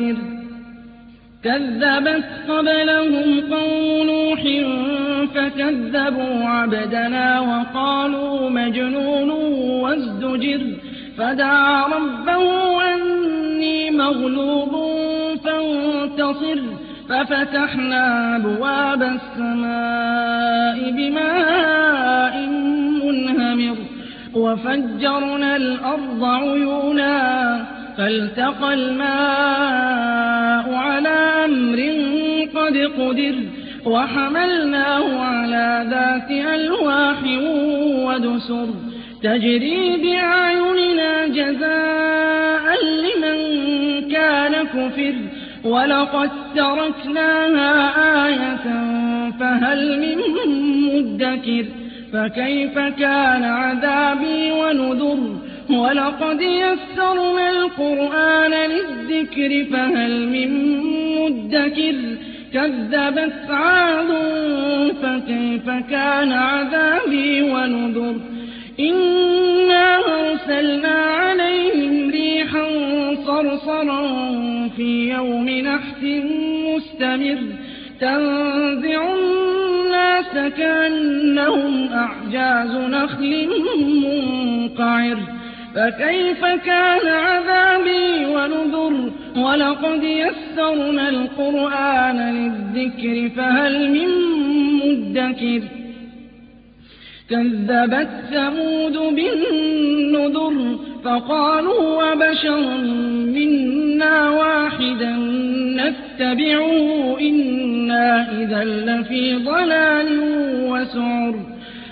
عسر كذبت قبلهم قوم نوح فكذبوا عبدنا وقالوا مجنون وازدجر. فدعا ربه أني مغلوب فانتصر. ففتحنا أبواب السماء بماء منهمر. وفجرنا الأرض عيونا. فالتقى الماء على أمر قد قدر وحملناه على ذات ألواح ودسر. تجري بأعيننا جزاء لمن كان كفر ولقد تركناها آية فهل من مدكر؟ فكيف كان عذابي ونذر؟ ولقد يسرنا القرآن للذكر فهل من مدكر؟ كذبت عاد فكيف كان عذابي ونذر؟ إنا أرسلنا عليهم ريحا صرصرا في يوم نحس مستمر. تنزع الناس كأنهم أعجاز نخل منقعر. فكيف كان عذابي ونذر؟ ولقد يسرنا القرآن للذكر فهل من مدكر؟ كذبت ثمود بالنذر فقالوا وبشرا منا واحدا نتبعه إنا إذا لفي ضلال وسعر.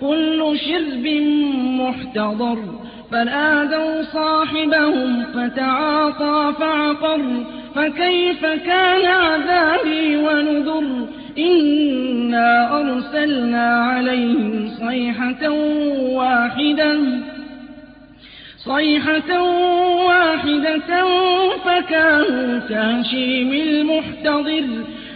كل شرب محتضر فنادوا صاحبهم فتعاطى فعقر فكيف كان عذابي ونذر إنا أرسلنا عليهم صيحة واحدة صيحة واحدة فكانوا كهشيم المحتضر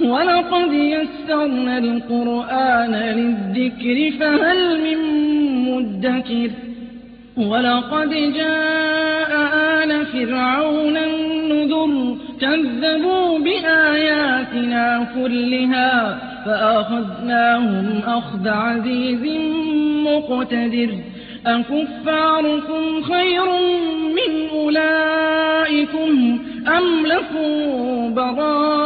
ولقد يسرنا القرآن للذكر فهل من مدكر؟ ولقد جاء آل فرعون النذر كذبوا به كلها فأخذناهم أخذ عزيز مقتدر. أكفاركم خير من أولئكم أم لكم براءة